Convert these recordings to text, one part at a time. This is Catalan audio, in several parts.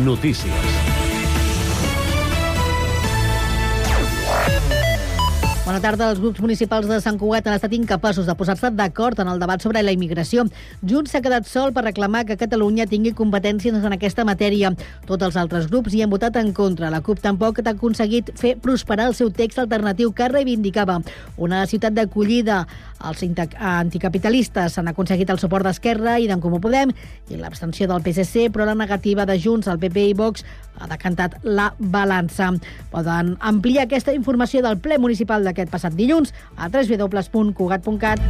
Noticias. Bona tarda. Els grups municipals de Sant Cugat han estat incapaços de posar-se d'acord en el debat sobre la immigració. Junts s'ha quedat sol per reclamar que Catalunya tingui competències en aquesta matèria. Tots els altres grups hi han votat en contra. La CUP tampoc ha aconseguit fer prosperar el seu text alternatiu que reivindicava una ciutat d'acollida. Els anticapitalistes han aconseguit el suport d'Esquerra i d'en Comú Podem i l'abstenció del PSC, però la negativa de Junts, el PP i Vox ha decantat la balança. Poden ampliar aquesta informació del ple municipal d'aquest passat dilluns a www.cugat.cat.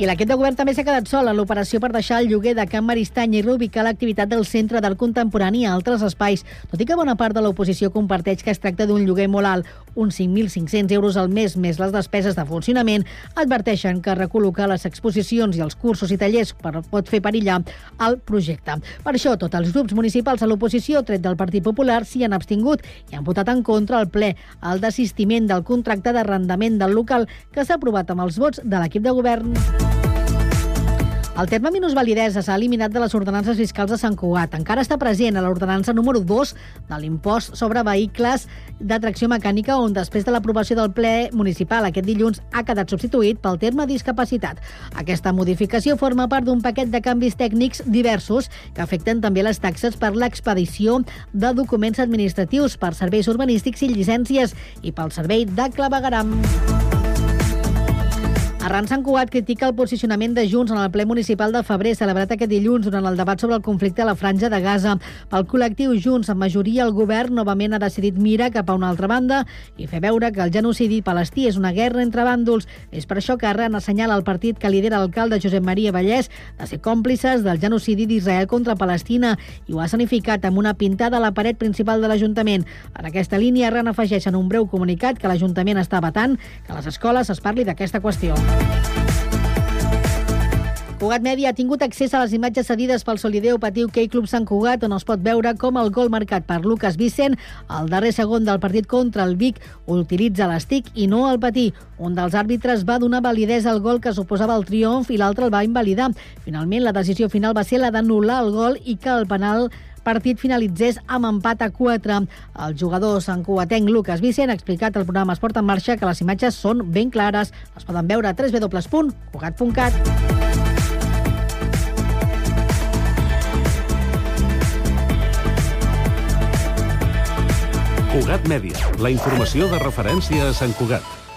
I l'equip de govern també s'ha quedat sol en l'operació per deixar el lloguer de Can Maristany i reubicar l'activitat del Centre d'Art Contemporani a altres espais, tot i que bona part de l'oposició comparteix que es tracta d'un lloguer molt alt, uns 5.500 euros al mes més les despeses de funcionament, adverteixen que recol·locar les exposicions i els cursos i tallers pot fer perillar el projecte. Per això, tots els grups municipals a l'oposició, tret del Partit Popular, s'hi han abstingut i han votat en contra al ple el desistiment del contracte d'arrendament del local que s'ha aprovat amb els vots de l'equip de govern. El terme minusvalidesa s'ha eliminat de les ordenances fiscals de Sant Cugat. Encara està present a l'ordenança número 2 de l'impost sobre vehicles de tracció mecànica, on després de l'aprovació del ple municipal aquest dilluns ha quedat substituït pel terme discapacitat. Aquesta modificació forma part d'un paquet de canvis tècnics diversos que afecten també les taxes per l'expedició de documents administratius, per serveis urbanístics i llicències i pel servei de clavegaram. Arran Sant Cugat critica el posicionament de Junts en el ple municipal de febrer celebrat aquest dilluns durant el debat sobre el conflicte a la franja de Gaza. Pel col·lectiu Junts, en majoria el govern novament ha decidit mirar cap a una altra banda i fer veure que el genocidi palestí és una guerra entre bàndols. És per això que Arran assenyala el partit que lidera l'alcalde Josep Maria Vallès de ser còmplices del genocidi d'Israel contra Palestina i ho ha sanificat amb una pintada a la paret principal de l'Ajuntament. En aquesta línia, Arran afegeix en un breu comunicat que l'Ajuntament està vetant que a les escoles es parli d'aquesta qüestió. Cugat Mèdia ha tingut accés a les imatges cedides pel solideu Patiu Key Club Sant Cugat, on es pot veure com el gol marcat per Lucas Vicent, al darrer segon del partit contra el Vic, utilitza l'estic i no el patí. Un dels àrbitres va donar validesa al gol que suposava el triomf i l'altre el va invalidar. Finalment, la decisió final va ser la d'anul·lar el gol i que el penal partit finalitzés amb empat a 4. El jugador santcuatenc Lucas Vicent ha explicat al programa Esport en Marxa que les imatges són ben clares. Les poden veure a www.cugat.cat. Cugat Mèdia, la informació de referència a Sant Cugat.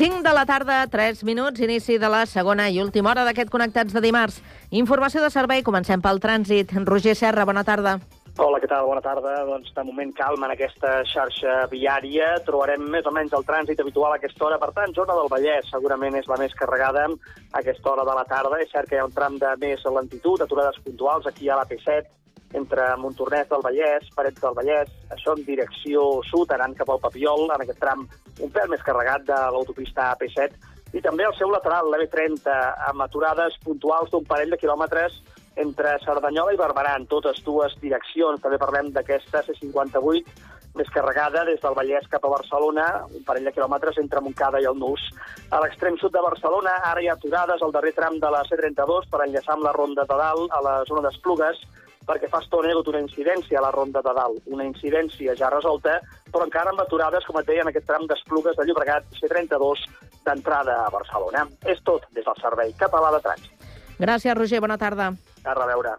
De la tarda, 3 minuts, inici de la segona i última hora d'aquest Connectats de dimarts. Informació de servei, comencem pel trànsit. Roger Serra, bona tarda. Hola, què tal? Bona tarda. Doncs de moment calma en aquesta xarxa viària. Trobarem més o menys el trànsit habitual a aquesta hora. Per tant, zona del Vallès segurament és la més carregada a aquesta hora de la tarda. És cert que hi ha un tram de més lentitud, aturades puntuals aquí a la P7, entre Montornès del Vallès, Parets del Vallès, això en direcció sud, anant cap al Papiol, en aquest tram un pèl més carregat de l'autopista AP7, i també al seu lateral, la B30, amb aturades puntuals d'un parell de quilòmetres entre Cerdanyola i Barberà, en totes dues direccions. També parlem d'aquesta C58, més carregada des del Vallès cap a Barcelona, un parell de quilòmetres entre Montcada i el Nus. A l'extrem sud de Barcelona, ara hi ha aturades al darrer tram de la C32 per enllaçar amb la Ronda de Dalt a la zona d'Esplugues, perquè fa estona hi ha hagut una incidència a la Ronda de Dalt. Una incidència ja resolta, però encara amb aturades, com et deia, en aquest tram d'Esplugues de Llobregat, C32, d'entrada a Barcelona. És tot des del Servei Català de Trànsit. Gràcies, Roger. Bona tarda. A reveure.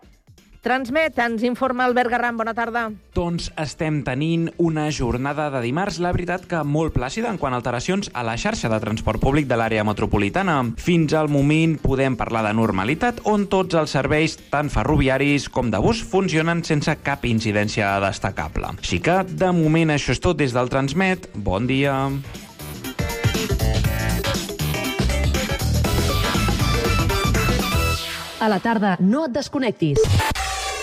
Transmet, ens informa Albert Garram, bona tarda. Doncs estem tenint una jornada de dimarts, la veritat que molt plàcida en quant a alteracions a la xarxa de transport públic de l'àrea metropolitana. Fins al moment podem parlar de normalitat, on tots els serveis, tant ferroviaris com de bus, funcionen sense cap incidència destacable. Així que, de moment, això és tot des del Transmet. Bon dia. A la tarda, no et desconnectis.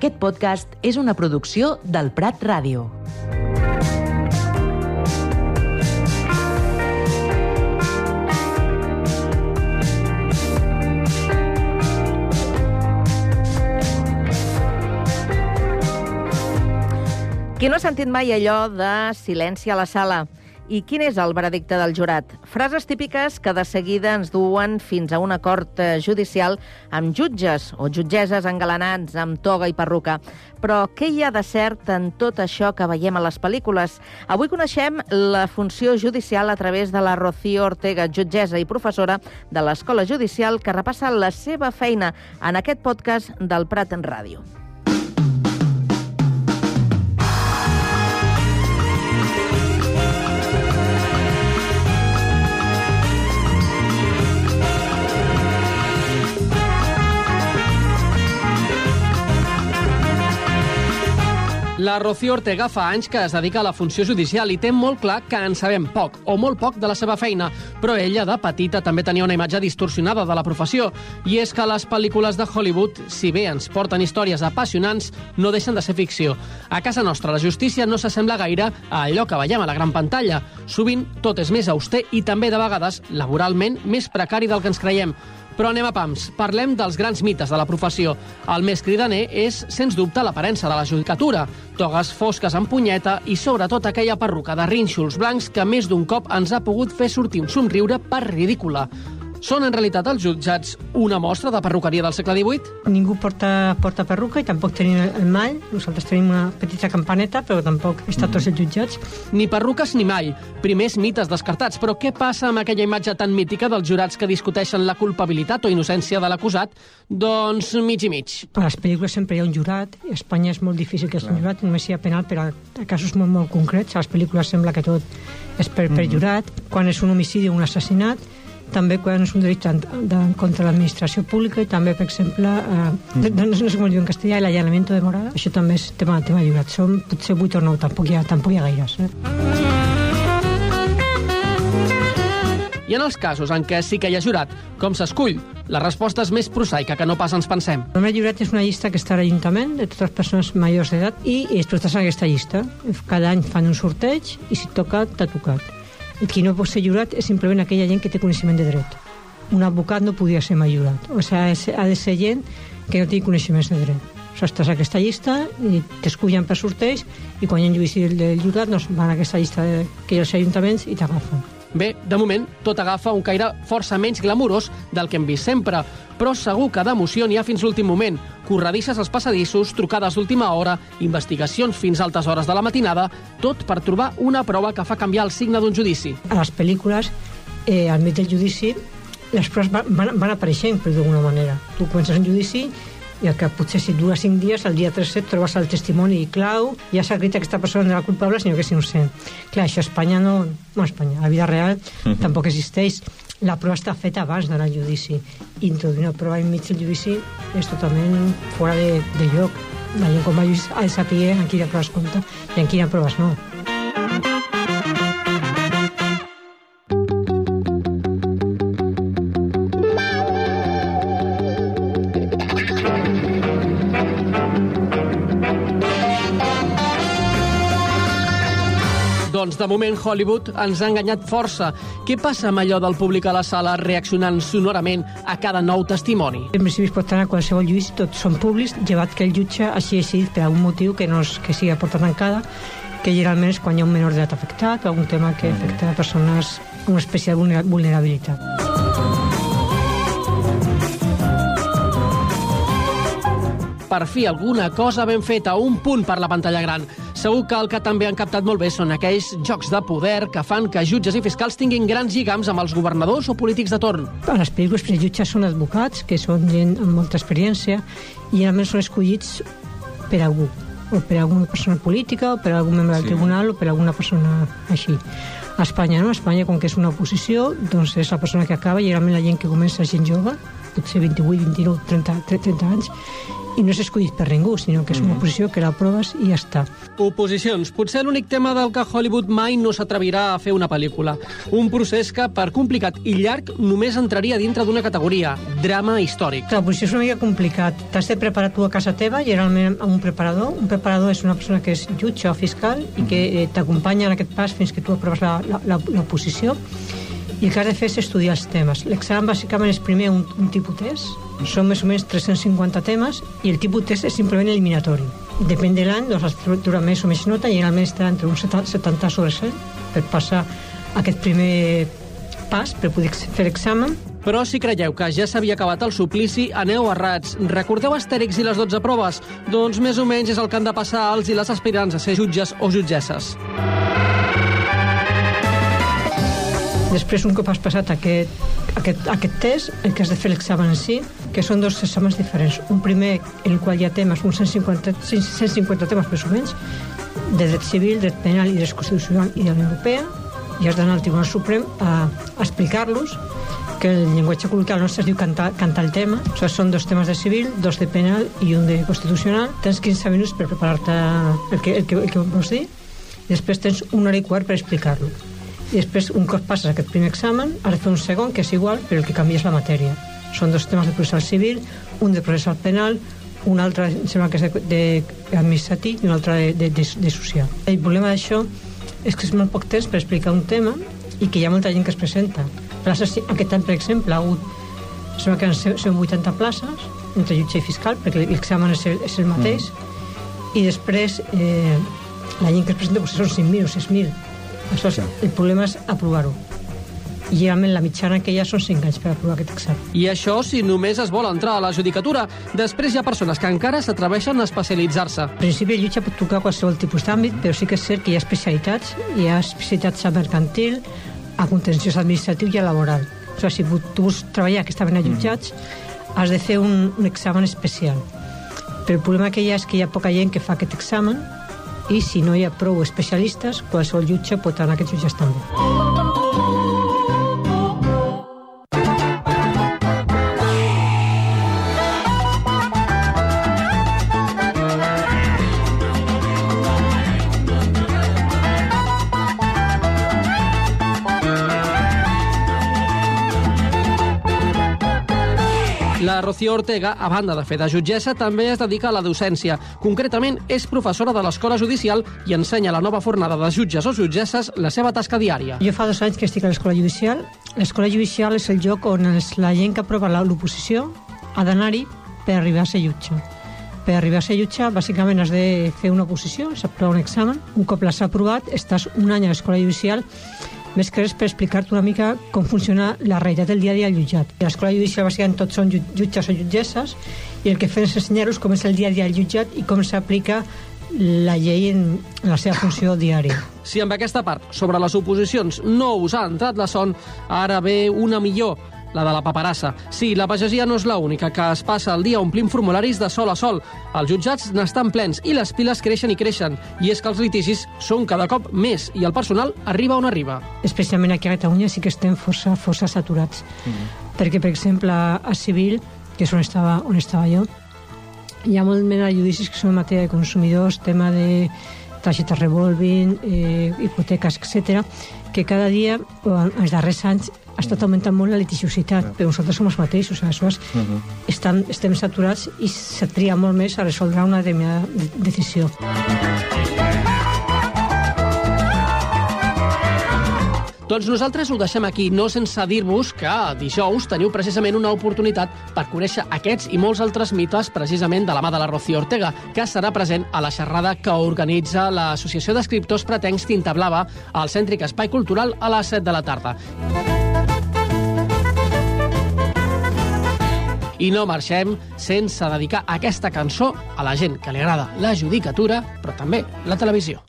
Aquest podcast és una producció del Prat Ràdio. Qui no ha sentit mai allò de silenci a la sala? I quin és el veredicte del jurat? Frases típiques que de seguida ens duen fins a un acord eh, judicial amb jutges o jutgeses engalanats amb toga i perruca. Però què hi ha de cert en tot això que veiem a les pel·lícules? Avui coneixem la funció judicial a través de la Rocío Ortega, jutgessa i professora de l'Escola Judicial, que repassa la seva feina en aquest podcast del Prat en Ràdio. La Rocío Ortega fa anys que es dedica a la funció judicial i té molt clar que en sabem poc, o molt poc, de la seva feina. Però ella, de petita, també tenia una imatge distorsionada de la professió. I és que les pel·lícules de Hollywood, si bé ens porten històries apassionants, no deixen de ser ficció. A casa nostra, la justícia no s'assembla gaire a allò que veiem a la gran pantalla. Sovint, tot és més auster i també, de vegades, laboralment, més precari del que ens creiem. Però anem a pams. Parlem dels grans mites de la professió. El més cridaner és, sens dubte, l'aparença de la judicatura. Togues fosques amb punyeta i, sobretot, aquella perruca de rínxols blancs que més d'un cop ens ha pogut fer sortir un somriure per ridícula. Són, en realitat, els jutjats una mostra de perruqueria del segle XVIII? Ningú porta, porta perruca i tampoc tenim el mall. Nosaltres tenim una petita campaneta, però tampoc està tots els jutjats. Ni perruques ni mall. Primers mites descartats. Però què passa amb aquella imatge tan mítica dels jurats que discuteixen la culpabilitat o innocència de l'acusat? Doncs mig i mig. A les pel·lícules sempre hi ha un jurat. A Espanya és molt difícil que és un jurat, només hi ha penal per a, a casos molt, molt concrets. A les pel·lícules sembla que tot és per, per jurat. Quan és un homicidi o un assassinat, també quan és un delicte en- de, contra l'administració pública i també, per exemple, eh, mm. no, no sé com es diu en castellà, l'allanamiento de morada, això també és tema, tema jurat. Són potser 8 o 9, tampoc hi ha, tampoc hi ha gaires. Eh? I en els casos en què sí que hi ha jurat, com s'escull? La resposta és més prosaica que no pas ens pensem. El meu jurat és una llista que està a l'Ajuntament de totes les persones majors d'edat i es en aquesta llista. Cada any fan un sorteig i si toca, t'ha tocat. Qui no pot ser jurat és simplement aquella gent que té coneixement de dret. Un advocat no podia ser mai jurat. O sigui, ha de ser gent que no tingui coneixements de dret. O sigui, estàs a aquesta llista i t'escullen per sorteig i quan hi ha un judici del, jurat doncs van a aquesta llista que hi ha als ajuntaments i t'agafen. Bé, de moment, tot agafa un caire força menys glamurós del que hem vist sempre, però segur que d'emoció n'hi ha fins l'últim moment. Corredisses als passadissos, trucades d'última hora, investigacions fins a altes hores de la matinada, tot per trobar una prova que fa canviar el signe d'un judici. a les pel·lícules, eh, al mig del judici, les proves van, van, van apareixent, però d'alguna manera. Tu comences un judici i el que potser si dura cinc dies, el dia 3 et trobes el testimoni clau, ja s'ha crit que aquesta persona no era culpable, sinó que és innocent. Clar, això a Espanya no... No a Espanya, a la vida real tampoc existeix. La prova està feta abans d'anar al judici. I introduir una prova enmig del judici és totalment fora de, de lloc. La gent com a judici ha de saber en quina prova es compta i en quina proves no. Doncs de moment Hollywood ens ha enganyat força. Què passa amb allò del públic a la sala reaccionant sonorament a cada nou testimoni? En principi es pot anar a qualsevol judici, tots són públics, llevat que el jutge hagi decidit per algun motiu que no és, que sigui a porta tancada, que generalment és quan hi ha un menor d'edat afectat o algun tema que afecta a persones amb una espècie de vulnera- vulnerabilitat. Per fi, alguna cosa ben feta, un punt per la pantalla gran. Segur que el que també han captat molt bé són aquells jocs de poder que fan que jutges i fiscals tinguin grans lligams amb els governadors o polítics de torn. A les pel·lícules els jutges són advocats, que són gent amb molta experiència, i realment són escollits per algú, o per alguna persona política, o per algun membre del Sí. tribunal, o per alguna persona així. A Espanya, no? A Espanya, com que és una oposició, doncs és la persona que acaba, i realment la gent que comença és gent jove, potser 28, 29, 30, 30 anys, i no és escollit per ningú, sinó que és una oposició que la proves i ja està. Oposicions. Potser l'únic tema del que Hollywood mai no s'atrevirà a fer una pel·lícula. Un procés que, per complicat i llarg, només entraria dintre d'una categoria, drama històric. La posició és una mica complicat. T'has de preparar tu a casa teva, generalment amb un preparador. Un preparador és una persona que és jutge o fiscal i que eh, t'acompanya en aquest pas fins que tu aproves la, la, la, la posició. I el que has de fer és estudiar els temes. L'examen bàsicament és primer un, un tipus test, són més o menys 350 temes i el tipus test és simplement eliminatori. Depèn de l'any, doncs durar més o més nota i generalment està entre un 70, 70 sobre 100 per passar aquest primer pas per poder fer l'examen Però si creieu que ja s'havia acabat el suplici, aneu errats. Recordeu Astèrix i les 12 proves? Doncs més o menys és el que han de passar els i les aspirants a ser jutges o jutgesses. Després, un cop has passat aquest, aquest, aquest test, el que has de fer l'examen en si, que són dos exàmens diferents. Un primer, en el qual hi ha temes, uns 150, 150 temes més o menys, de dret civil, dret penal i dret constitucional i de la Europea, i has d'anar al Tribunal Suprem a, a explicar-los que el llenguatge col·loquial nostre es diu cantar, cantar el tema. O sigui, són dos temes de civil, dos de penal i un de constitucional. Tens 15 minuts per preparar-te el que, el, que, el que vols dir i després tens una hora i quart per explicar-lo. I després, un cop passes aquest primer examen, has de fer un segon, que és igual, però el que canvia és la matèria. Són dos temes de processal civil, un de processal penal, un altre, em sembla que és de, de administratiu i un altre de, de, de, de social. El problema d'això és que és molt poc temps per explicar un tema i que hi ha molta gent que es presenta. Places, aquest any, per exemple, ha hagut em sembla que eren 180 places entre jutge i fiscal, perquè l'examen és el, és el mateix, i després eh, la gent que es presenta potser són 5.000 o 6.000. Aleshores, el problema és aprovar-ho. I realment la mitjana que hi ha són 5 anys per aprovar aquest examen. I això si només es vol entrar a la judicatura. Després hi ha persones que encara s'atreveixen a especialitzar-se. En principi el jutge pot tocar qualsevol tipus d'àmbit, però sí que és cert que hi ha especialitats. Hi ha especialitats a mercantil, a contenciós administratiu i a laboral. O sigui, si tu vols treballar aquesta mena de jutjats, has de fer un, un examen especial. Però el problema que hi ha és que hi ha poca gent que fa aquest examen i si no hi ha prou especialistes, qualsevol jutge pot anar a aquests jutges també. La Rocío Ortega, a banda de fer de jutgessa, també es dedica a la docència. Concretament, és professora de l'Escola Judicial i ensenya a la nova fornada de jutges o jutgesses la seva tasca diària. Jo fa dos anys que estic a l'Escola Judicial. L'Escola Judicial és el lloc on els, la gent que aprova l'oposició ha d'anar-hi per arribar a ser jutge. Per arribar a ser jutge, bàsicament has de fer una oposició, s'aprova un examen. Un cop l'has aprovat, estàs un any a l'Escola Judicial més que res per explicar-te una mica com funciona la realitat del dia a dia al jutjat. A l'escola judicial bàsicament tots són ju- jutges o jutgesses i el que fem és ensenyar-los com és el dia a dia al jutjat i com s'aplica la llei en la seva funció diària. Si amb aquesta part sobre les oposicions no us ha entrat la son, ara ve una millor, la de la paperassa. Sí, la pagesia no és l'única que es passa el dia omplint formularis de sol a sol. Els jutjats n'estan plens i les piles creixen i creixen. I és que els litigis són cada cop més i el personal arriba on arriba. especialment aquí a Catalunya sí que estem força, força saturats. Perquè, per exemple, a Civil, que és on estava, on estava jo, hi ha molt mena de judicis que són en matèria de consumidors, tema de targetes revolving, eh, hipoteques, etc, que cada dia, o en els darrers anys, estat augmentant molt la litigiositat, però nosaltres som els mateixos, aleshores estan, estem saturats i se tria molt més a resoldre una determinada de- decisió. Doncs nosaltres ho deixem aquí, no sense dir-vos que dijous teniu precisament una oportunitat per conèixer aquests i molts altres mites precisament de la mà de la Rocío Ortega, que serà present a la xerrada que organitza l'Associació d'Escriptors Pretencs Tinta Blava al Cèntric Espai Cultural a les 7 de la tarda. I no marxem sense dedicar aquesta cançó a la gent que li agrada la judicatura, però també la televisió.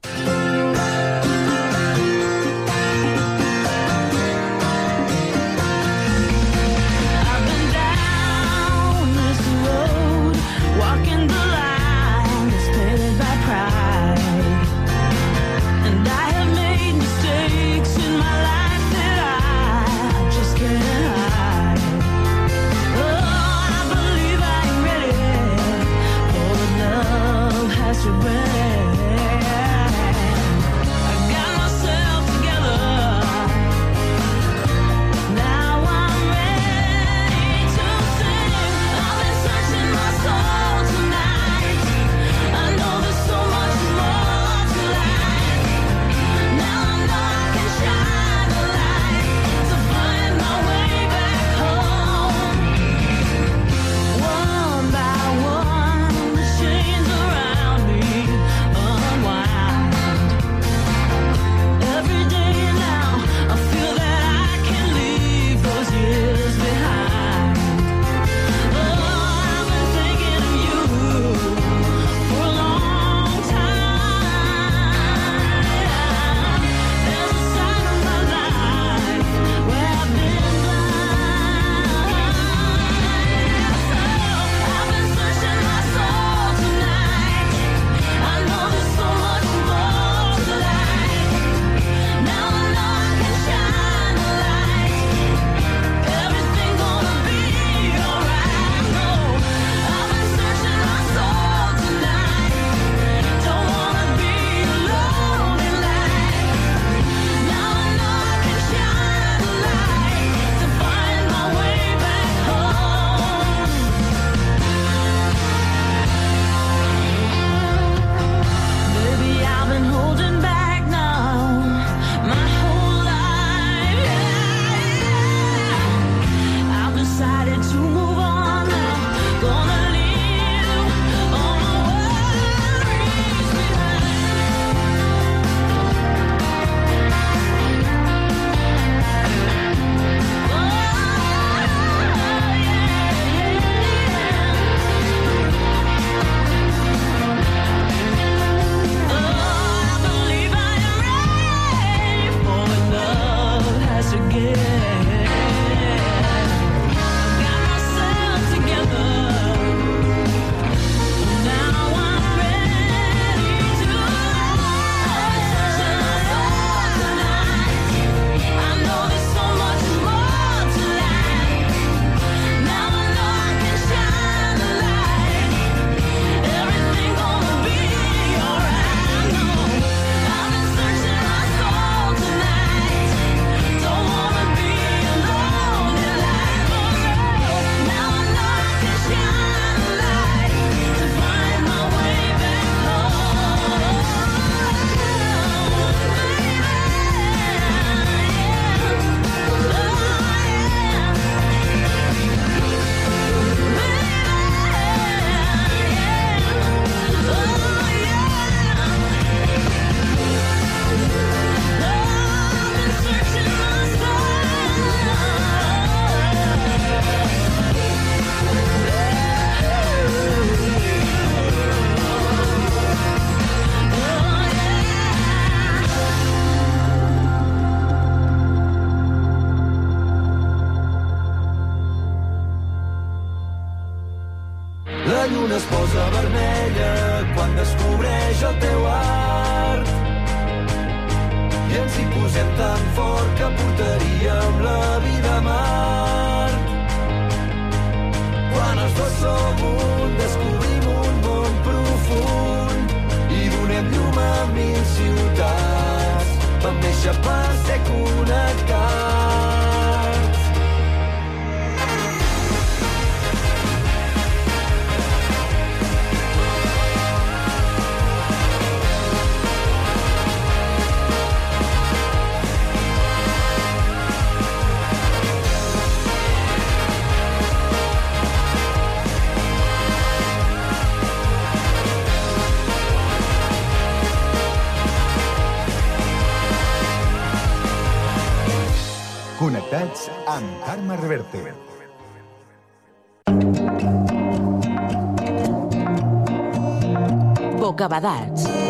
Bocabadats.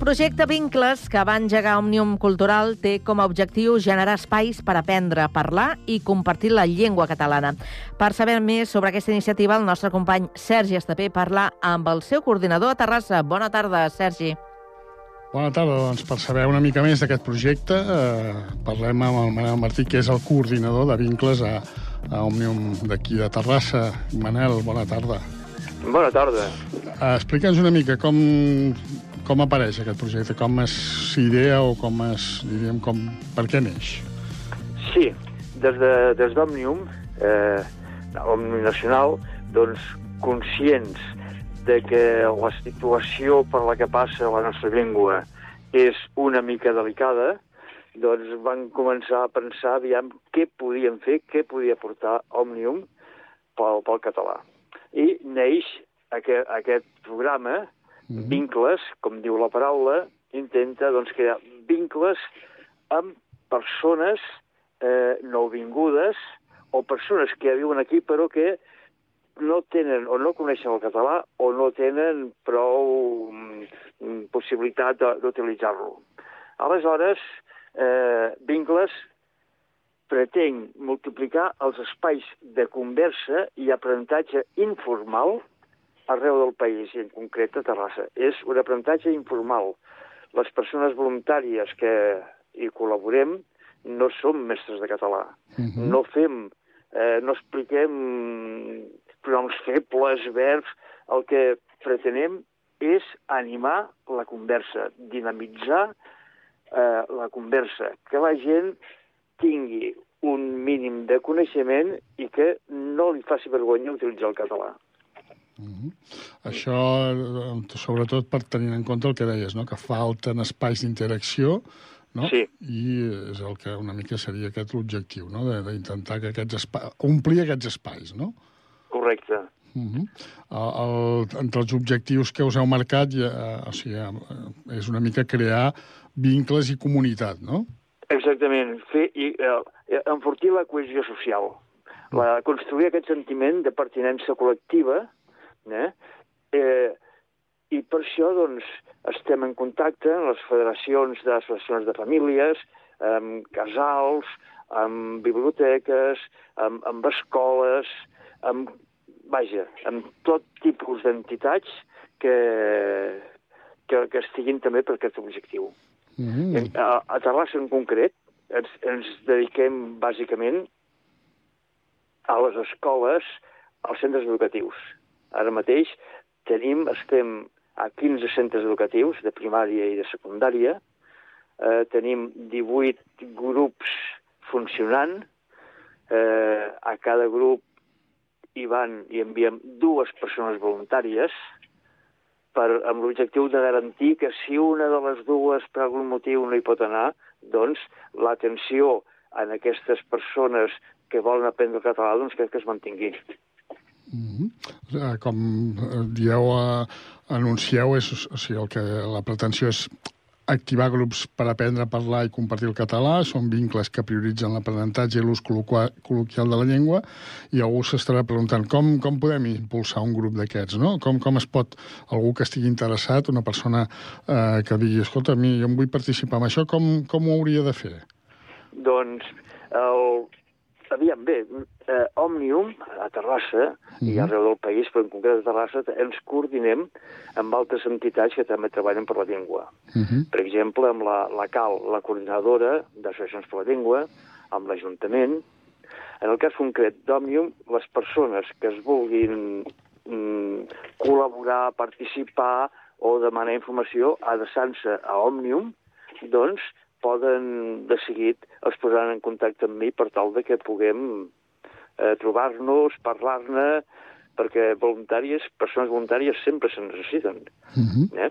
Projecte Vincles, que va engegar Òmnium Cultural, té com a objectiu generar espais per aprendre, parlar i compartir la llengua catalana. Per saber més sobre aquesta iniciativa, el nostre company Sergi Estapé parla amb el seu coordinador a Terrassa. Bona tarda, Sergi. Bona tarda, doncs per saber una mica més d'aquest projecte eh, parlem amb el Manel Martí, que és el coordinador de vincles a, a Òmnium d'aquí de Terrassa. Manel, bona tarda. Bona tarda. Eh, Explica'ns una mica com, com apareix aquest projecte, com es s'idea o com es, diríem, com, per què neix? Sí, des de, des d'Òmnium, eh, Òmnium Nacional, doncs conscients de que la situació per la que passa la nostra llengua és una mica delicada, doncs van començar a pensar aviam què podien fer, què podia portar Òmnium pel, pel català. I neix aquest, aquest programa, vincles, com diu la paraula, intenta doncs, crear vincles amb persones eh, nouvingudes o persones que ja viuen aquí però que no tenen o no coneixen el català o no tenen prou mm, possibilitat d'utilitzar-lo. Aleshores, eh, vincles pretén multiplicar els espais de conversa i aprenentatge informal arreu del país, i en concret a Terrassa. És un aprenentatge informal. Les persones voluntàries que hi col·laborem no som mestres de català. No fem, eh, no expliquem pronoms febles, verbs. El que pretenem és animar la conversa, dinamitzar eh, la conversa, que la gent tingui un mínim de coneixement i que no li faci vergonya utilitzar el català. Això, eh, sobretot per tenir en compte el que deies, no? que falten espais d'interacció, no? Sí. I és el que una mica seria aquest l'objectiu, no? d'intentar que aquests espai, omplir aquests espais, no? Correcte. Uh -huh. el, el, entre els objectius que us heu marcat, ja, eh, o sigui, eh, és una mica crear vincles i comunitat, no? Exactament, fer i eh, enfortir la cohesió social, la, construir aquest sentiment de pertinença col·lectiva, eh? Eh, i per això doncs, estem en contacte amb les federacions d'associacions de famílies, amb casals, amb biblioteques, amb, amb escoles, amb, vaja, amb tot tipus d'entitats que, que, que estiguin també per aquest objectiu. Mm. En- A, a Terrassa en concret ens, ens dediquem bàsicament a les escoles, als centres educatius. Ara mateix tenim, estem a 15 centres educatius de primària i de secundària, eh, tenim 18 grups funcionant, eh, a cada grup hi van i enviem dues persones voluntàries per, amb l'objectiu de garantir que si una de les dues per algun motiu no hi pot anar, doncs l'atenció en aquestes persones que volen aprendre el català doncs crec que es mantingui. Eh, Com eh, dieu, eh, anuncieu, és, o sigui, el que la pretensió és activar grups per aprendre a parlar i compartir el català, són vincles que prioritzen l'aprenentatge i l'ús col·loquial de la llengua, i algú s'estarà preguntant com, com podem impulsar un grup d'aquests, no? Com, com es pot, algú que estigui interessat, una persona eh, que digui, escolta, mi, jo em vull participar en això, com, com ho hauria de fer? Doncs, el... aviam, bé, eh, Òmnium, a Terrassa, i arreu del país, però en concret a Terrassa, ens coordinem amb altres entitats que també treballen per la llengua. Per exemple, amb la, la CAL, la coordinadora d'associacions per la llengua, amb l'Ajuntament. En el cas concret d'Òmnium, les persones que es vulguin mm, col·laborar, participar o demanar informació adreçant-se a Òmnium, doncs poden, de seguit, es posaran en contacte amb mi per tal de que puguem eh, trobar-nos, parlar-ne, perquè voluntàries, persones voluntàries sempre se necessiten. Eh?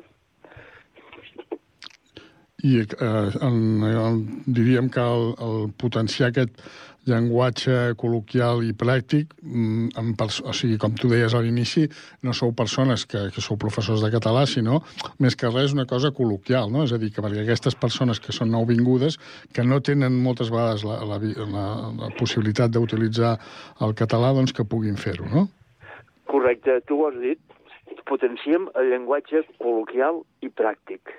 I eh, en, en, diríem que el, el potenciar aquest llenguatge col·loquial i pràctic, mm, pers- o sigui, com tu deies a l'inici, no sou persones que, que sou professors de català, sinó, més que res, una cosa col·loquial, no? És a dir, que perquè aquestes persones que són nouvingudes, que no tenen moltes vegades la, la, la, la possibilitat d'utilitzar el català, doncs que puguin fer-ho, no? Correcte, tu ho has dit. Potenciem el llenguatge col·loquial i pràctic.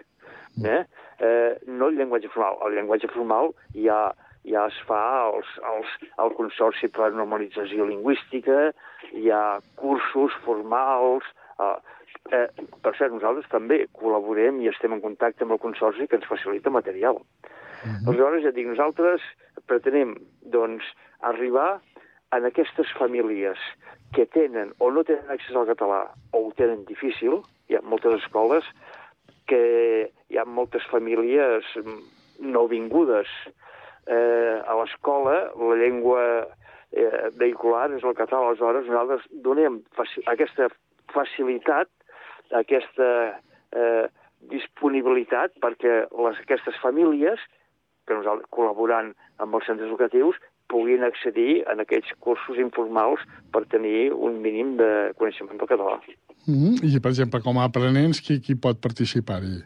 Eh? Eh, no el llenguatge formal. El llenguatge formal ja, ja es fa als, als, al Consorci per la Normalització Lingüística, hi ha cursos formals... Eh, eh, per cert, nosaltres també col·laborem i estem en contacte amb el Consorci que ens facilita material. Aleshores, ja dic, nosaltres pretenem, doncs, arribar en aquestes famílies que tenen o no tenen accés al català o ho tenen difícil, hi ha moltes escoles que hi ha moltes famílies nouvingudes. Eh, a l'escola la llengua eh, vehicular és el català, aleshores nosaltres donem faci aquesta facilitat, aquesta eh, disponibilitat perquè les, aquestes famílies, que nosaltres col·laborant amb els centres educatius, puguin accedir en aquells cursos informals per tenir un mínim de coneixement del català. Mm -hmm. I, per exemple, com a aprenents, qui, qui pot participar-hi?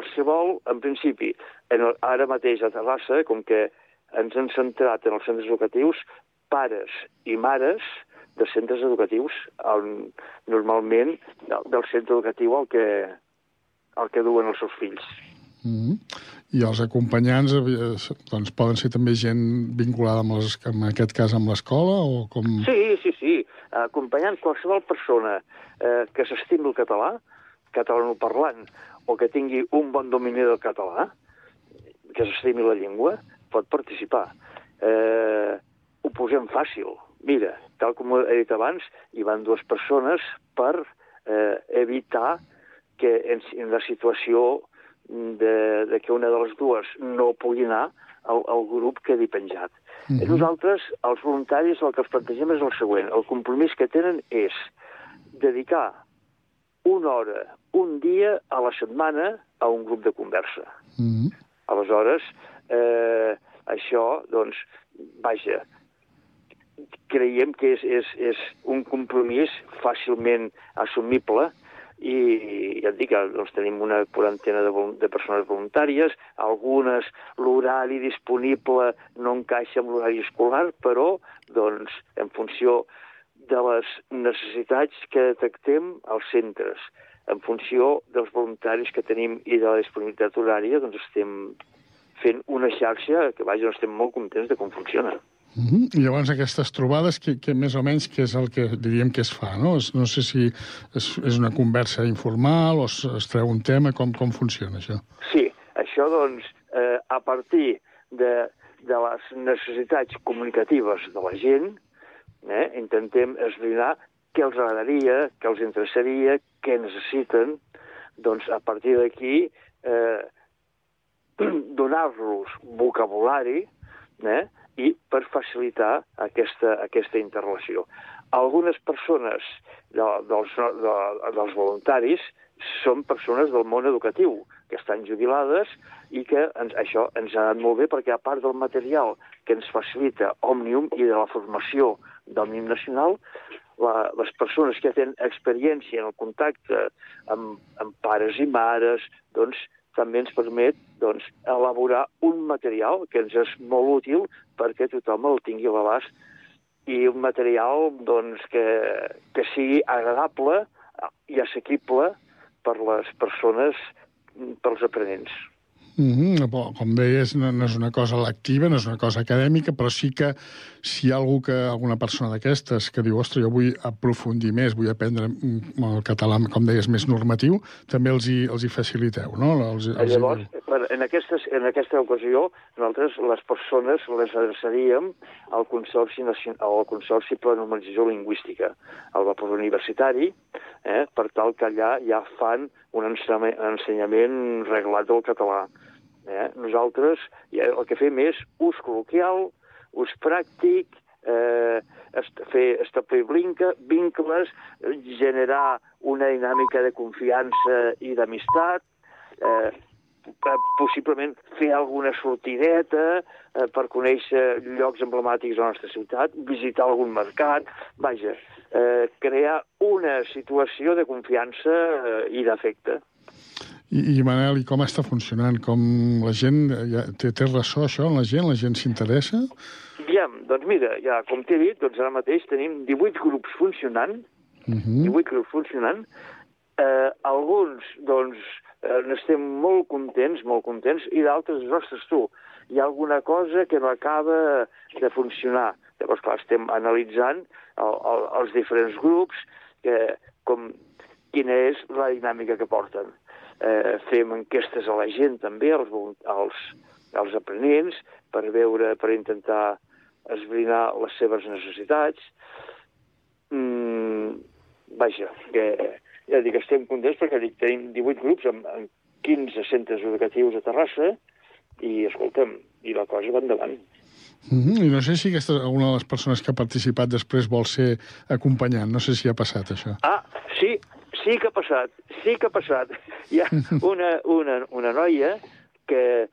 Qualsevol, en principi, en el, ara mateix a Terrassa, com que ens hem centrat en els centres educatius, pares i mares de centres educatius, on, normalment del, del centre educatiu al que, al que duen els seus fills. Mm -hmm. I els acompanyants eh, doncs, poden ser també gent vinculada, amb les, en aquest cas, amb l'escola? o com... Sí, sí, sí. Acompanyant qualsevol persona eh, que s'estimi el català, catalanoparlant, o que tingui un bon domini del català, que s'estimi la llengua, pot participar. Eh, ho posem fàcil. Mira, tal com he dit abans, hi van dues persones per eh, evitar que en, en la situació de, de que una de les dues no pugui anar al, al grup quedi penjat. Mm -hmm. Nosaltres, els voluntaris, el que els plantegem és el següent. El compromís que tenen és dedicar una hora, un dia a la setmana a un grup de conversa. Mm -hmm. Aleshores, eh, això, doncs, vaja, creiem que és, és, és un compromís fàcilment assumible i ja et dic, doncs, tenim una quarantena de, de persones voluntàries, algunes l'horari disponible no encaixa amb l'horari escolar, però doncs, en funció de les necessitats que detectem als centres, en funció dels voluntaris que tenim i de la disponibilitat horària, doncs estem fent una xarxa que, vaja, estem molt contents de com funciona. Mm -hmm. I llavors aquestes trobades, que, que més o menys què és el que diríem que es fa? No, Es- no sé si és, és una conversa informal o es, es treu un tema, com, com funciona això? Sí, això, doncs, eh, a partir de, de les necessitats comunicatives de la gent, eh, intentem esbrinar què els agradaria, què els interessaria, què necessiten, doncs a partir d'aquí eh, donar-los vocabulari eh, i per facilitar aquesta, aquesta interrelació. Algunes persones de, dels, de, dels voluntaris són persones del món educatiu, que estan jubilades i que ens, això ens ha anat molt bé perquè a part del material que ens facilita Òmnium i de la formació d'Òmnium Nacional, la, les persones que tenen experiència en el contacte amb, amb pares i mares, doncs també ens permet doncs, elaborar un material que ens és molt útil perquè tothom el tingui a l'abast i un material doncs, que, que sigui agradable i assequible per les persones, pels aprenents. Mm -hmm. Com deies, no, no és una cosa lectiva, no és una cosa acadèmica, però sí que si hi ha algú que, alguna persona d'aquestes que diu, ostres, jo vull aprofundir més, vull aprendre mm, el català, com deies, més normatiu, també els hi, els hi faciliteu, no? Els, els Llavors, en, aquestes, en aquesta ocasió, nosaltres, les persones, les adreçaríem al Consorci, Nacion- al Consorci per la Normalització Lingüística, al vapor universitari, eh, per tal que allà ja fan un ensenyament, reglat del català. Eh? Nosaltres ja, el que fem és ús col·loquial, ús pràctic, eh, est fer, establir blinca, vincles, generar una dinàmica de confiança i d'amistat, eh, possiblement fer alguna sortideta eh, per conèixer llocs emblemàtics de la nostra ciutat, visitar algun mercat, vaja, eh, crear una situació de confiança eh, i d'afecte. I, I, Manel, i com està funcionant? Com la gent... Ja, té, té ressò això en la gent? La gent s'interessa? Aviam, doncs mira, ja, com t'he dit, doncs ara mateix tenim 18 grups funcionant, Uh -huh. 18 grups funcionant. Eh, alguns, doncs, eh, n'estem molt contents, molt contents, i d'altres, ostres, tu, hi ha alguna cosa que no acaba de funcionar. Llavors, clar, estem analitzant el, el, els diferents grups, que, com, quina és la dinàmica que porten. Eh, fem enquestes a la gent, també, als, als, als aprenents, per veure, per intentar esbrinar les seves necessitats. Mm, vaja, que ja dic, estem contents perquè dic, tenim 18 grups amb, amb 15 centres educatius a Terrassa i, escolta'm, i la cosa va endavant. Uh -huh. I no sé si aquesta, alguna de les persones que ha participat després vol ser acompanyant. No sé si ha passat, això. Ah, sí, sí que ha passat, sí que ha passat. Hi ha una, una, una noia que,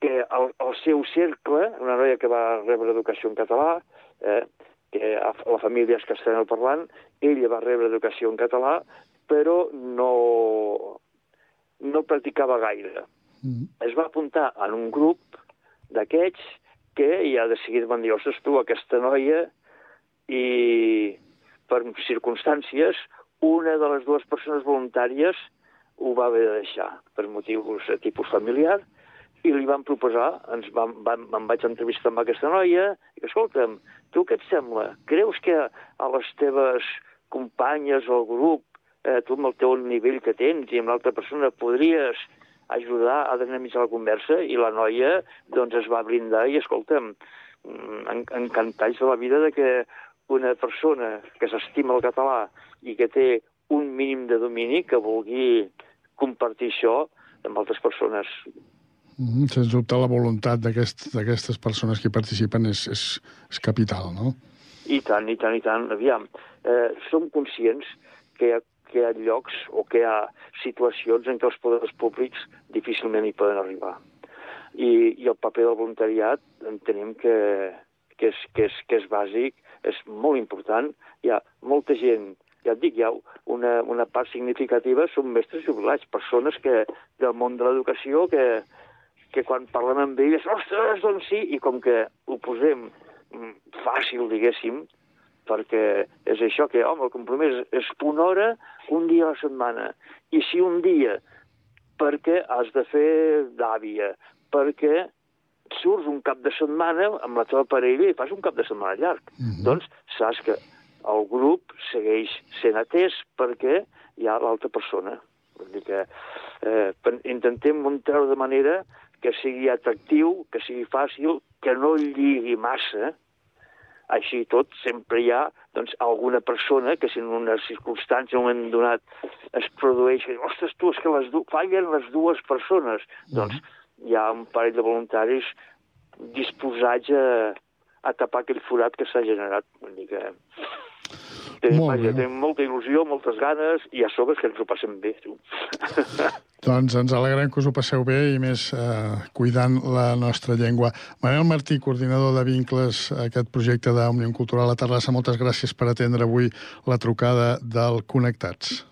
que el, el seu cercle, una noia que va rebre educació en català, eh, que a- la família és castellanoparlant, ella va rebre educació en català, però no, no practicava gaire. Es va apuntar en un grup d'aquests que ja de seguida van dir, ostres, tu, aquesta noia, i per circumstàncies, una de les dues persones voluntàries ho va haver de deixar per motius de tipus familiar i li van proposar, ens vam, vam, em vaig entrevistar amb aquesta noia, i escolta'm, tu què et sembla? Creus que a les teves companyes o al grup, eh, tu amb el teu nivell que tens i amb l'altra persona podries ajudar a dinamitzar la conversa? I la noia, doncs, es va brindar i, escolta'm, mm, en, encantats de la vida de que una persona que s'estima el català i que té un mínim de domini que vulgui compartir això amb altres persones. Sens dubte, la voluntat d'aquest- d'aquestes persones que participen és, és, és capital, no? I tant, i tant, i tant. Aviam, eh, som conscients que hi, ha, que hi ha llocs o que hi ha situacions en què els poders públics difícilment hi poden arribar. I, i el paper del voluntariat entenem que, que, és, que, és, que és bàsic, és molt important. Hi ha molta gent, ja et dic, hi ha una, una part significativa, són mestres jubilats, persones que del món de l'educació que, que quan parlem amb elles, ostres, doncs sí, i com que ho posem mm, fàcil, diguéssim, perquè és això que, home, el compromís és una hora, un dia a la setmana. I si un dia, perquè has de fer d'àvia, perquè surts un cap de setmana amb la teva parella i fas un cap de setmana llarg. Mm -hmm. Doncs saps que el grup segueix sent atès perquè hi ha l'altra persona. Vull dir que eh, intentem muntar-ho de manera que sigui atractiu, que sigui fàcil, que no lligui massa, així tot, sempre hi ha doncs, alguna persona que si en una circumstància, en un moment donat, es produeix, ostres, tu, és que les du fallen les dues persones. Doncs hi ha un parell de voluntaris disposats a, a tapar aquell forat que s'ha generat. Vull dir que... Tenim, Molt vaja, tenim molta il·lusió, moltes ganes, i a sobre que ens ho passem bé, tu. Doncs ens alegrem que us ho passeu bé i més eh, cuidant la nostra llengua. Manel Martí, coordinador de vincles a aquest projecte d'Òmnium Cultural a Terrassa, moltes gràcies per atendre avui la trucada del Connectats.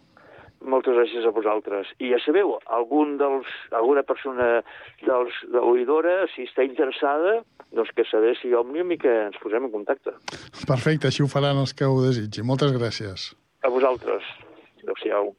Moltes gràcies a vosaltres. I ja sabeu, algun dels, alguna persona dels, de l'oïdora, si està interessada, doncs que s'adreci a Òmnium i que ens posem en contacte. Perfecte, així ho faran els que ho desitgin. Moltes gràcies. A vosaltres. Adéu-siau.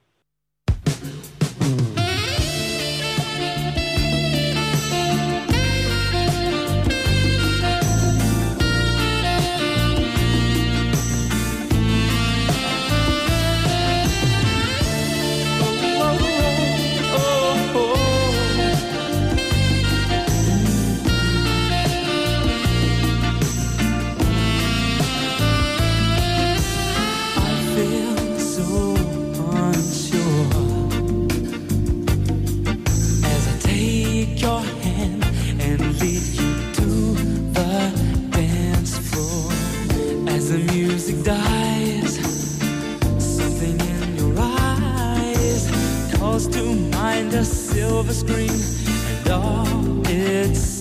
calls to mind a silver screen and all its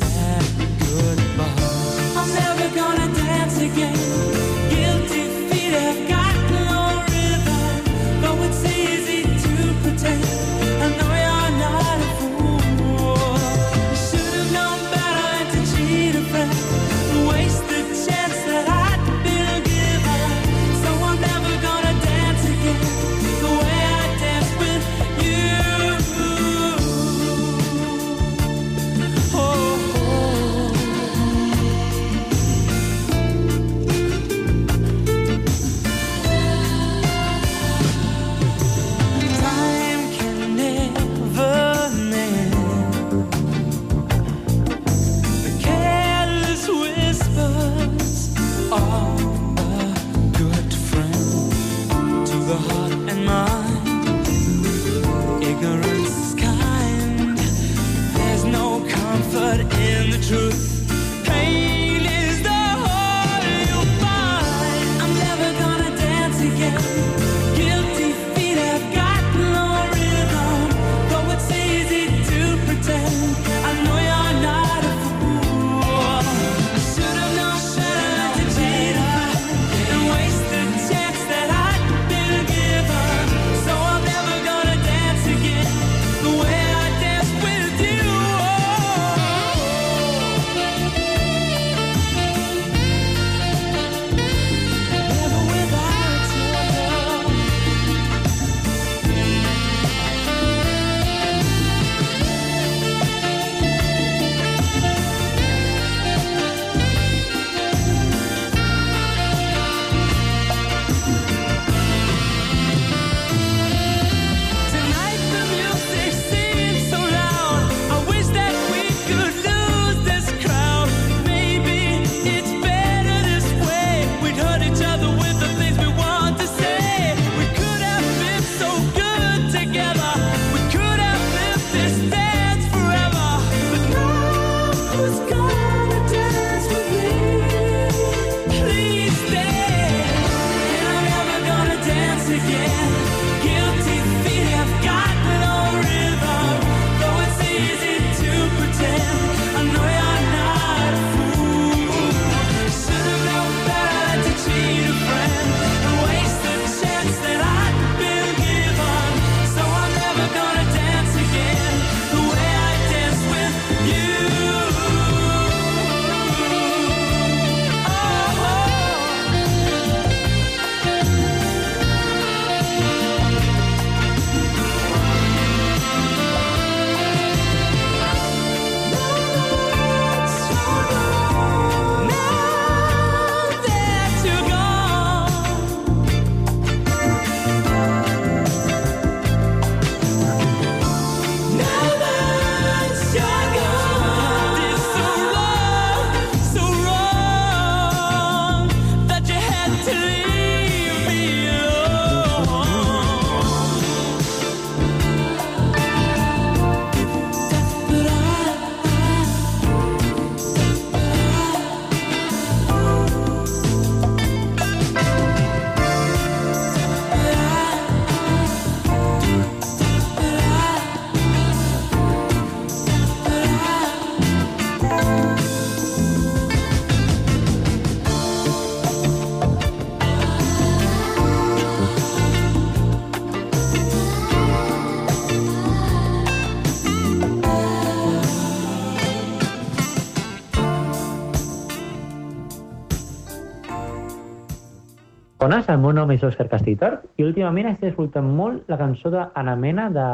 persones, el meu nom és Òscar Castitor i últimament estic escoltant molt la cançó d'Anna Mena de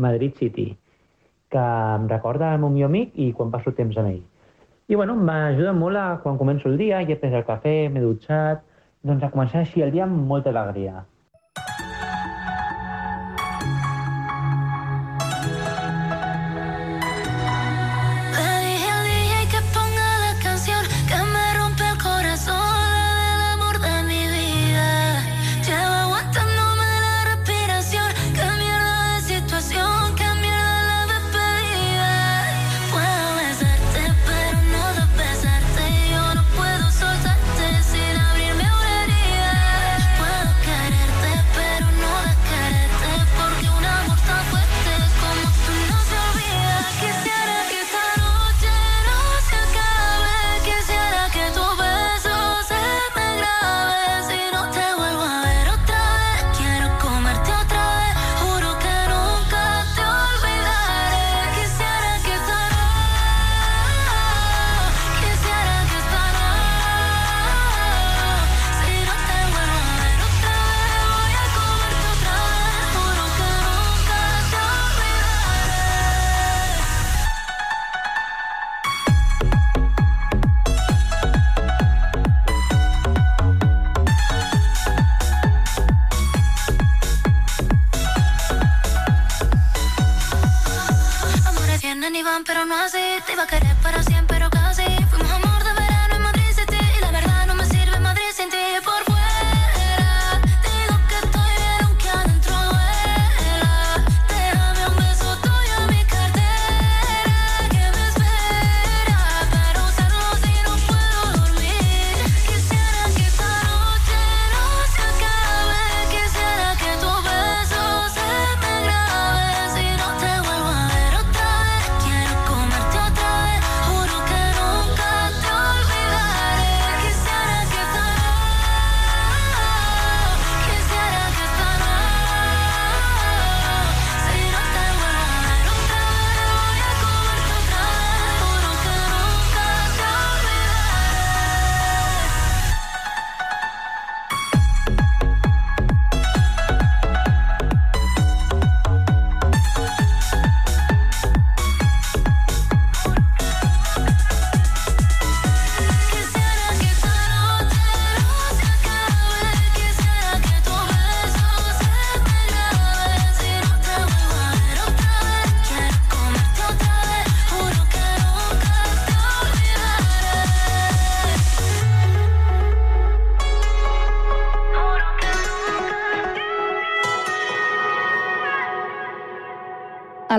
Madrid City, que em recorda el meu millor amic i quan passo temps amb ell. I bueno, m'ajuda molt a, quan començo el dia, ja he pres el cafè, m'he dutxat, doncs a començar així el dia amb molta alegria.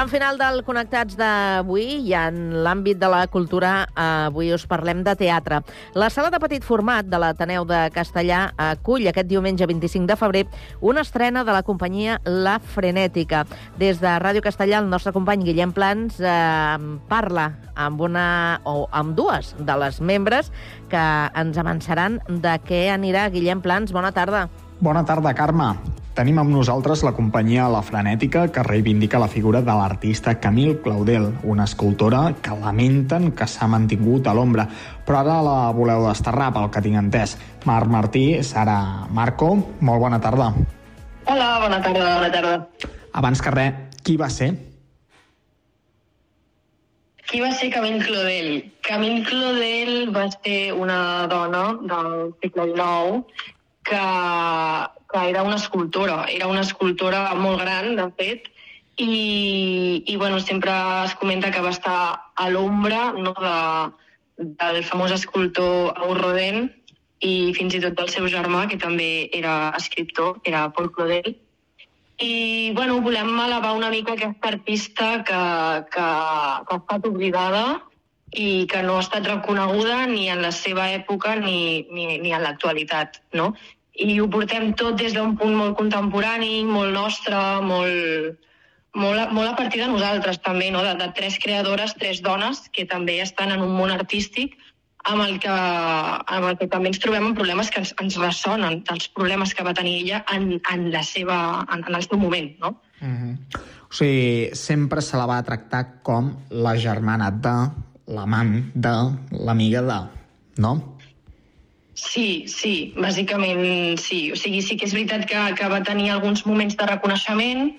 Tram final del Connectats d'avui i en l'àmbit de la cultura avui us parlem de teatre. La sala de petit format de l'Ateneu de Castellà acull aquest diumenge 25 de febrer una estrena de la companyia La Frenètica. Des de Ràdio Castellà el nostre company Guillem Plans eh, parla amb una o amb dues de les membres que ens avançaran de què anirà. Guillem Plans, bona tarda. Bona tarda, Carme. Tenim amb nosaltres la companyia La Frenètica, que reivindica la figura de l'artista Camille Claudel, una escultora que lamenten que s'ha mantingut a l'ombra, però ara la voleu desterrar, pel que tinc entès. Marc Martí, Sara Marco, molt bona tarda. Hola, bona tarda, bona tarda. Abans que res, qui va ser? Qui va ser Camille Claudel? Camille Claudel va ser una dona del segle XIX que, que era una escultora. Era una escultora molt gran, de fet, i, i bueno, sempre es comenta que va estar a l'ombra no, de, del famós escultor Aur Rodin i fins i tot del seu germà, que també era escriptor, era Paul Claudel. I bueno, volem elevar una mica aquesta artista que, que, que ha estat oblidada i que no ha estat reconeguda ni en la seva època ni, ni, ni en l'actualitat, no? I ho portem tot des d'un punt molt contemporani, molt nostre, molt, molt, a- molt a partir de nosaltres també, no? de, de tres creadores, tres dones que també estan en un món artístic amb el que, amb el que també ens trobem amb problemes que ens, ens ressonen dels problemes que va tenir ella en, en, la seva, en, en el seu moment, no? Mm -hmm. O sigui, sempre se la va tractar com la germana de, l'amant de, l'amiga de, no? Sí, sí, bàsicament sí. O sigui, sí que és veritat que, que va tenir alguns moments de reconeixement,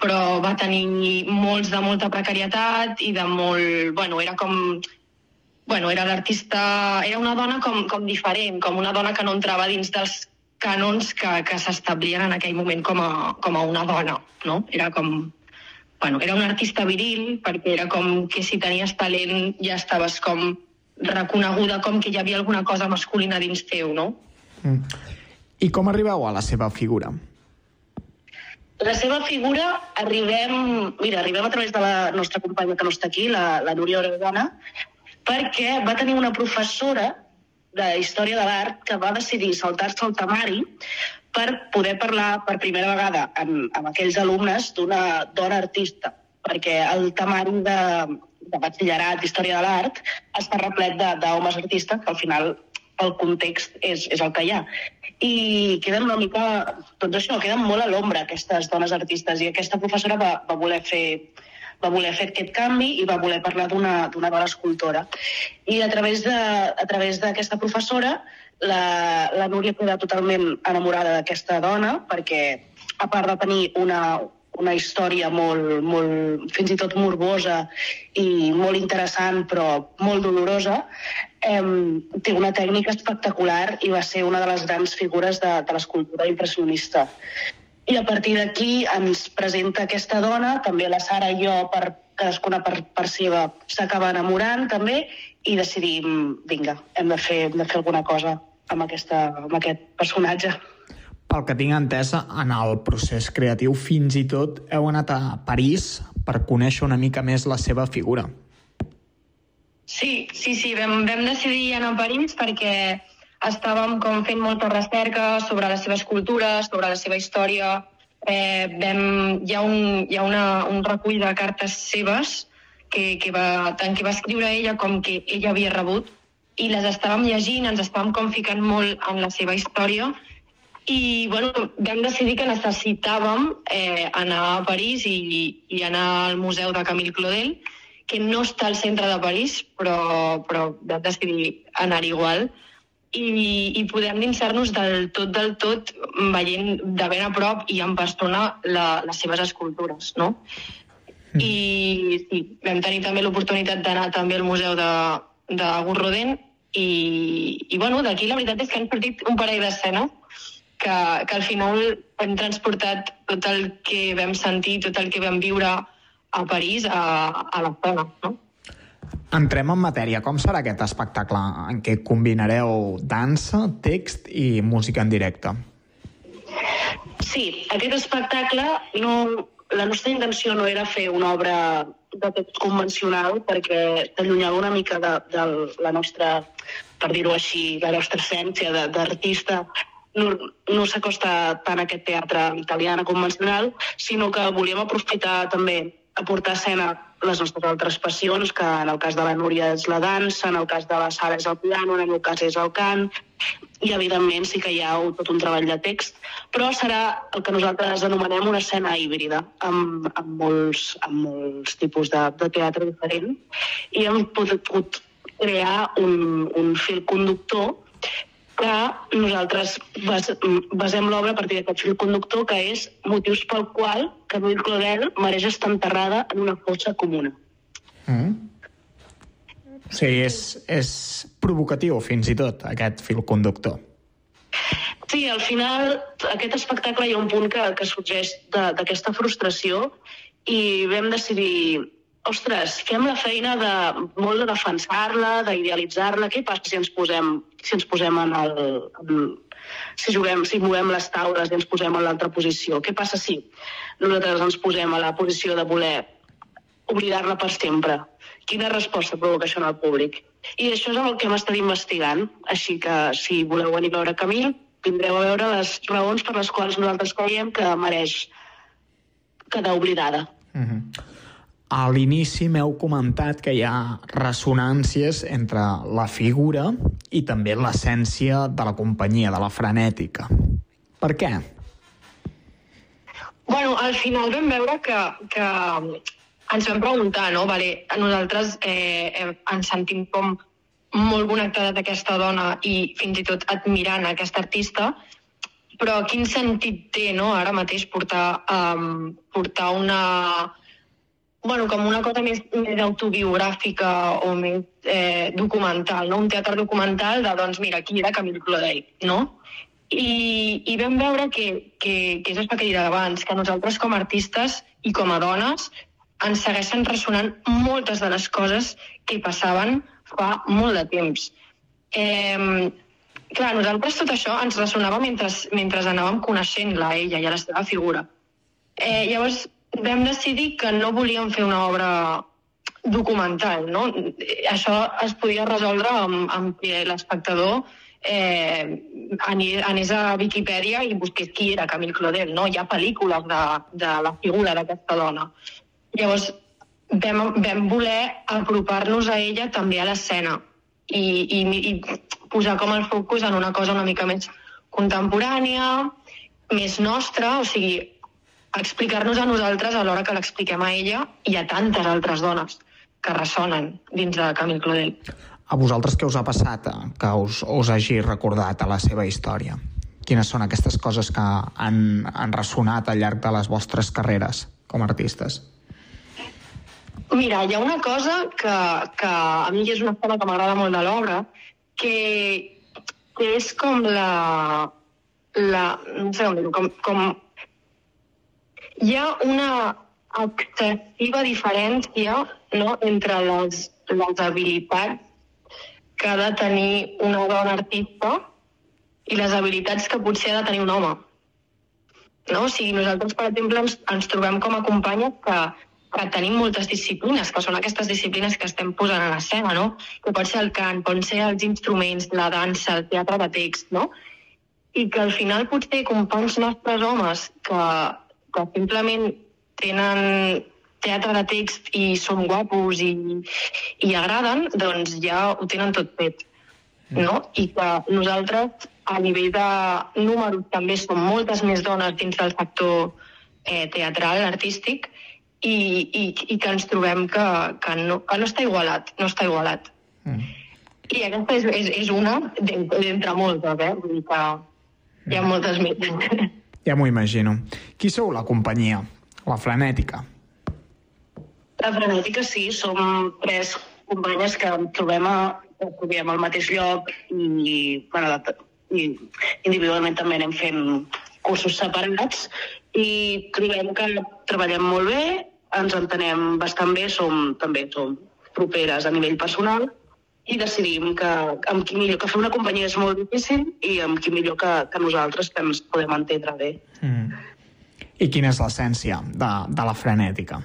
però va tenir molts de molta precarietat i de molt... Bueno, era com... Bueno, era l'artista... Era una dona com, com diferent, com una dona que no entrava dins dels cànons que, que s'establien en aquell moment com a, com a una dona, no? Era com... Bueno, era una artista viril, perquè era com que si tenies talent ja estaves com reconeguda com que hi havia alguna cosa masculina dins teu, no? Mm. I com arribeu a la seva figura? La seva figura arribem... Mira, arribem a través de la nostra companya que no està aquí, la, la Núria Oregona, perquè va tenir una professora de Història de l'Art que va decidir saltar-se el temari per poder parlar per primera vegada amb, amb aquells alumnes d'una dona artista, perquè el temari de, de batxillerat d'Història de l'Art està replet d'homes artistes, que al final el context és, és el que hi ha. I queden una mica, doncs això, queden molt a l'ombra aquestes dones artistes i aquesta professora va, va voler fer va voler fer aquest canvi i va voler parlar d'una dona escultora. I a través d'aquesta professora la, la Núria queda totalment enamorada d'aquesta dona perquè a part de tenir una, una història molt, molt, fins i tot morbosa i molt interessant però molt dolorosa, eh, té una tècnica espectacular i va ser una de les grans figures de, de l'escultura impressionista. I a partir d'aquí ens presenta aquesta dona, també la Sara i jo, per cadascuna per, per seva s'acaba enamorant també i decidim, vinga, hem de fer, hem de fer alguna cosa amb, aquesta, amb aquest personatge. Pel que tinc entesa, en el procés creatiu fins i tot heu anat a París per conèixer una mica més la seva figura. Sí, sí, sí, vam, vam decidir anar a París perquè estàvem com fent molta recerca sobre les seves cultures, sobre la seva història. Eh, vam, hi ha, un, hi ha una, un recull de cartes seves que, que va, tant que va escriure ella com que ella havia rebut i les estàvem llegint, ens estàvem com ficant molt en la seva història i bueno, vam decidir que necessitàvem eh, anar a París i, i anar al Museu de Camille Claudel, que no està al centre de París, però, però vam decidir anar igual i, i poder endinsar-nos del tot del tot veient de ben a prop i en persona la, les seves escultures, no? I sí, vam tenir també l'oportunitat d'anar també al Museu de, de Gurrodent i, i bueno, d'aquí la veritat és que han sortit un parell d'escenes que, que al final hem transportat tot el que vam sentir, tot el que vam viure a París a, a l'escena, no? Entrem en matèria. Com serà aquest espectacle en què combinareu dansa, text i música en directe? Sí, aquest espectacle, no, la nostra intenció no era fer una obra de text convencional perquè t'allunyava una mica de, de la nostra, per dir-ho així, la nostra essència de- d'artista. No, no s'acosta tant a aquest teatre italiana convencional, sinó que volíem aprofitar també a portar a escena les nostres altres passions, que en el cas de la Núria és la dansa, en el cas de la Sara és el piano, en el meu cas és el cant, i evidentment sí que hi ha tot un treball de text, però serà el que nosaltres anomenem una escena híbrida, amb, amb, molts, amb molts tipus de, de teatre diferent, i hem pogut crear un, un fil conductor que nosaltres bas, basem l'obra a partir d'aquest fil conductor, que és motius pel qual Camille Claudel mereix estar enterrada en una fossa comuna. Mm. Sigui, és, és provocatiu, fins i tot, aquest fil conductor. Sí, al final, aquest espectacle hi ha un punt que, que sorgeix d'aquesta frustració i vam decidir ostres, fem la feina de molt de defensar-la, d'idealitzar-la. Què passa si ens posem, si ens posem en el... En, si juguem, si movem les taules i ens posem en l'altra posició? Què passa si nosaltres ens posem a la posició de voler oblidar-la per sempre? Quina resposta provoca això en el públic? I això és el que hem estat investigant. Així que, si voleu venir a veure Camil, vindreu a veure les raons per les quals nosaltres creiem que mereix quedar oblidada. Mm -hmm. A l'inici m'heu comentat que hi ha ressonàncies entre la figura i també l'essència de la companyia, de la frenètica. Per què? Bueno, al final vam veure que, que ens vam preguntar, no? Vale, nosaltres eh, eh, ens sentim com molt connectades a aquesta dona i fins i tot admirant aquesta artista, però quin sentit té no, ara mateix portar, um, portar una, bueno, com una cosa més, més autobiogràfica o més eh, documental, no? un teatre documental de, doncs mira, qui era Camille Claudel, no? I, i vam veure que, que, que és el que deia abans, que nosaltres com a artistes i com a dones ens segueixen ressonant moltes de les coses que passaven fa molt de temps. Eh, clar, nosaltres tot això ens ressonava mentre, mentre anàvem coneixent-la, ella i la seva figura. Eh, llavors vam decidir que no volíem fer una obra documental, no? Això es podia resoldre amb, amb que l'espectador eh, anés a Viquipèdia i busqués qui era Camille Claudel, no? Hi ha pel·lícules de, de la figura d'aquesta dona. Llavors, vam, vam voler apropar-nos a ella també a l'escena i, i, i posar com el focus en una cosa una mica més contemporània, més nostra, o sigui, explicar-nos a nosaltres a l'hora que l'expliquem a ella i a tantes altres dones que ressonen dins de Camille Claudel. A vosaltres què us ha passat eh, que us, us hagi recordat a la seva història? Quines són aquestes coses que han, han ressonat al llarg de les vostres carreres com a artistes? Mira, hi ha una cosa que, que a mi és una cosa que m'agrada molt de l'obra, que, que és com la... la no sé com dir-ho, com, com... Hi ha una... excessiva diferència no, entre les, les habilitats que ha de tenir una dona artista i les habilitats que potser ha de tenir un home. No? O sigui, nosaltres, per exemple, ens, ens trobem com a companyes que, que tenim moltes disciplines, que són aquestes disciplines que estem posant a l'escena, no? Que pot ser el cant, pot ser els instruments, la dansa, el teatre de text, no? I que al final potser companys nostres homes que, que simplement tenen teatre de text i són guapos i, i agraden, doncs ja ho tenen tot fet. No? I que nosaltres, a nivell de números, també som moltes més dones dins del sector eh, teatral, artístic, i, i, i que ens trobem que, que, no, que no està igualat, no està igualat. Mm. I aquesta és, és, és una d'en- d'entre moltes, eh? Vull dir que hi ha moltes més. Ja m'ho imagino. Qui sou la companyia? La Frenètica. La frenètica sí, som tres companyes que trobem, a, trobem al mateix lloc i, bueno, i individualment també anem fent cursos separats i trobem que treballem molt bé, ens entenem bastant bé, som també som properes a nivell personal i decidim que amb qui millor, que fer una companyia és molt difícil i amb qui millor que, que nosaltres que ens podem entendre bé. Mm. I quina és l'essència de, de la Frenètica?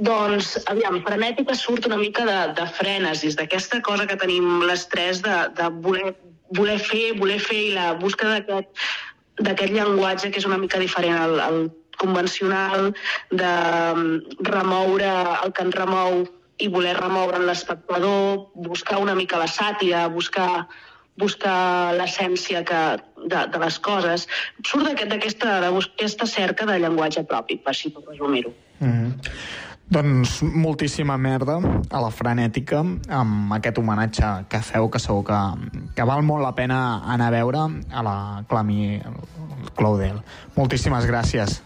Doncs, aviam, frenètica surt una mica de, de frenesis, d'aquesta cosa que tenim les tres de, de voler, voler fer, voler fer i la busca d'aquest llenguatge que és una mica diferent al, al convencional, de mm, remoure el que ens remou i voler remoure l'espectador, buscar una mica la sàtira, buscar buscar l'essència que, de, de les coses. Surt d'aquest- d'aquesta aquesta cerca de llenguatge propi, per si puc resumir-ho. Mm. Doncs moltíssima merda a la Frenètica amb aquest homenatge que feu, que segur que, que val molt la pena anar a veure a la Clami Claudel. Moltíssimes gràcies.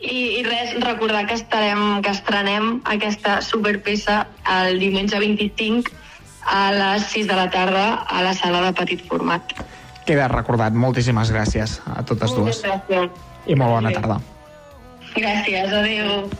I, I res, recordar que estarem, que estrenem aquesta superpeça el diumenge 25 a les 6 de la tarda a la sala de petit format. Queda recordat. Moltíssimes gràcies a totes dues. Gràcies. I molt bona tarda. Gràcies, adeu.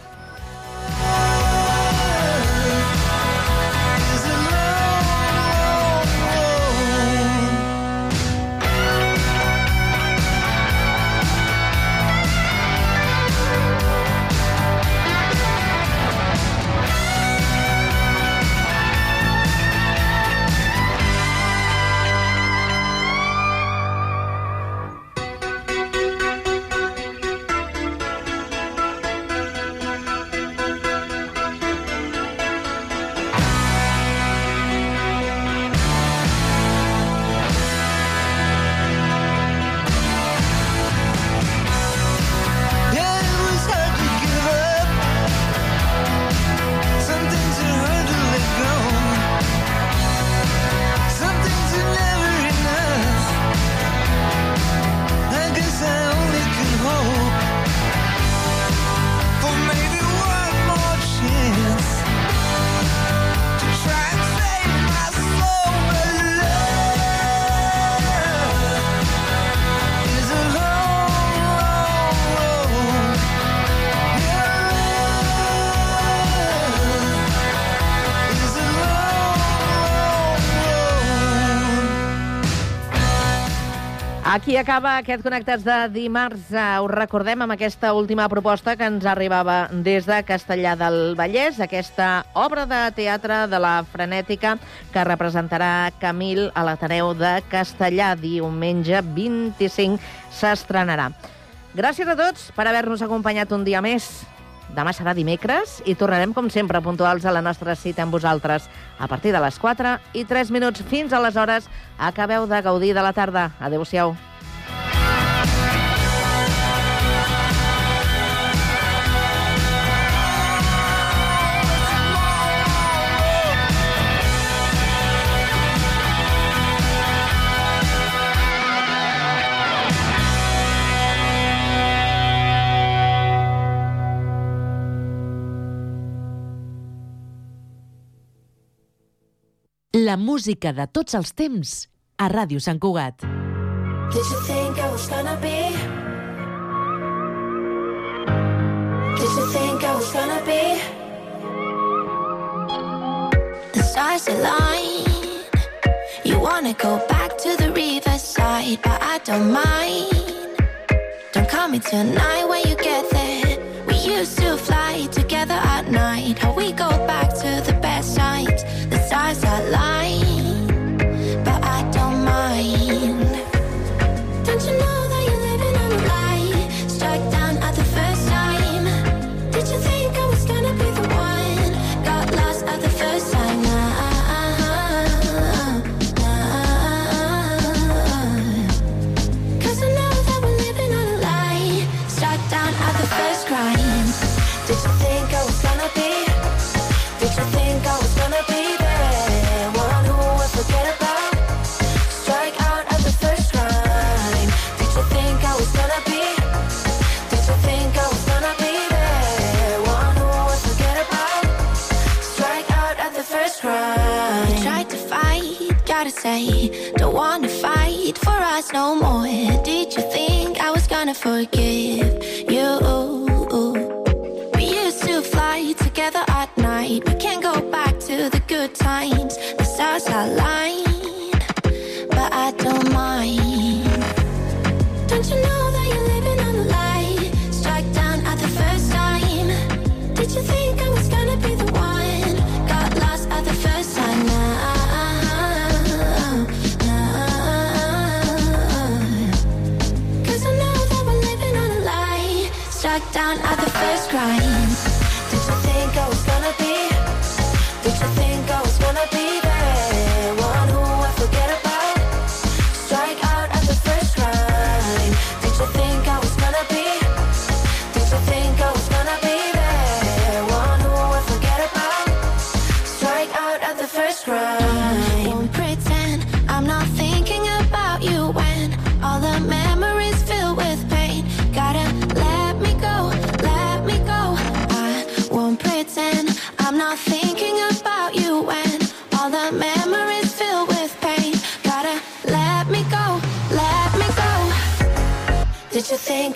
Aquí acaba aquest Connectats de dimarts. Eh, Us recordem amb aquesta última proposta que ens arribava des de Castellà del Vallès, aquesta obra de teatre de la Frenètica que representarà Camil a l'Ateneu de Castellà. Diumenge 25 s'estrenarà. Gràcies a tots per haver-nos acompanyat un dia més. Demà serà dimecres i tornarem, com sempre, puntuals a la nostra cita amb vosaltres a partir de les 4 i 3 minuts. Fins aleshores, acabeu de gaudir de la tarda. Adéu-siau. la música de tots els temps a Ràdio Sant Cugat. Did you think I was gonna be? Did you think I was gonna be? The stars align. You wanna go back to the riverside, but I don't mind. Don't call me tonight when you get there. We used to fly together at night. How we go back to the say Don't wanna fight for us no more. Did you think I was gonna forgive you? We used to fly together at night. We can't go back to the good times. The stars align.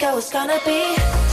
I was gonna be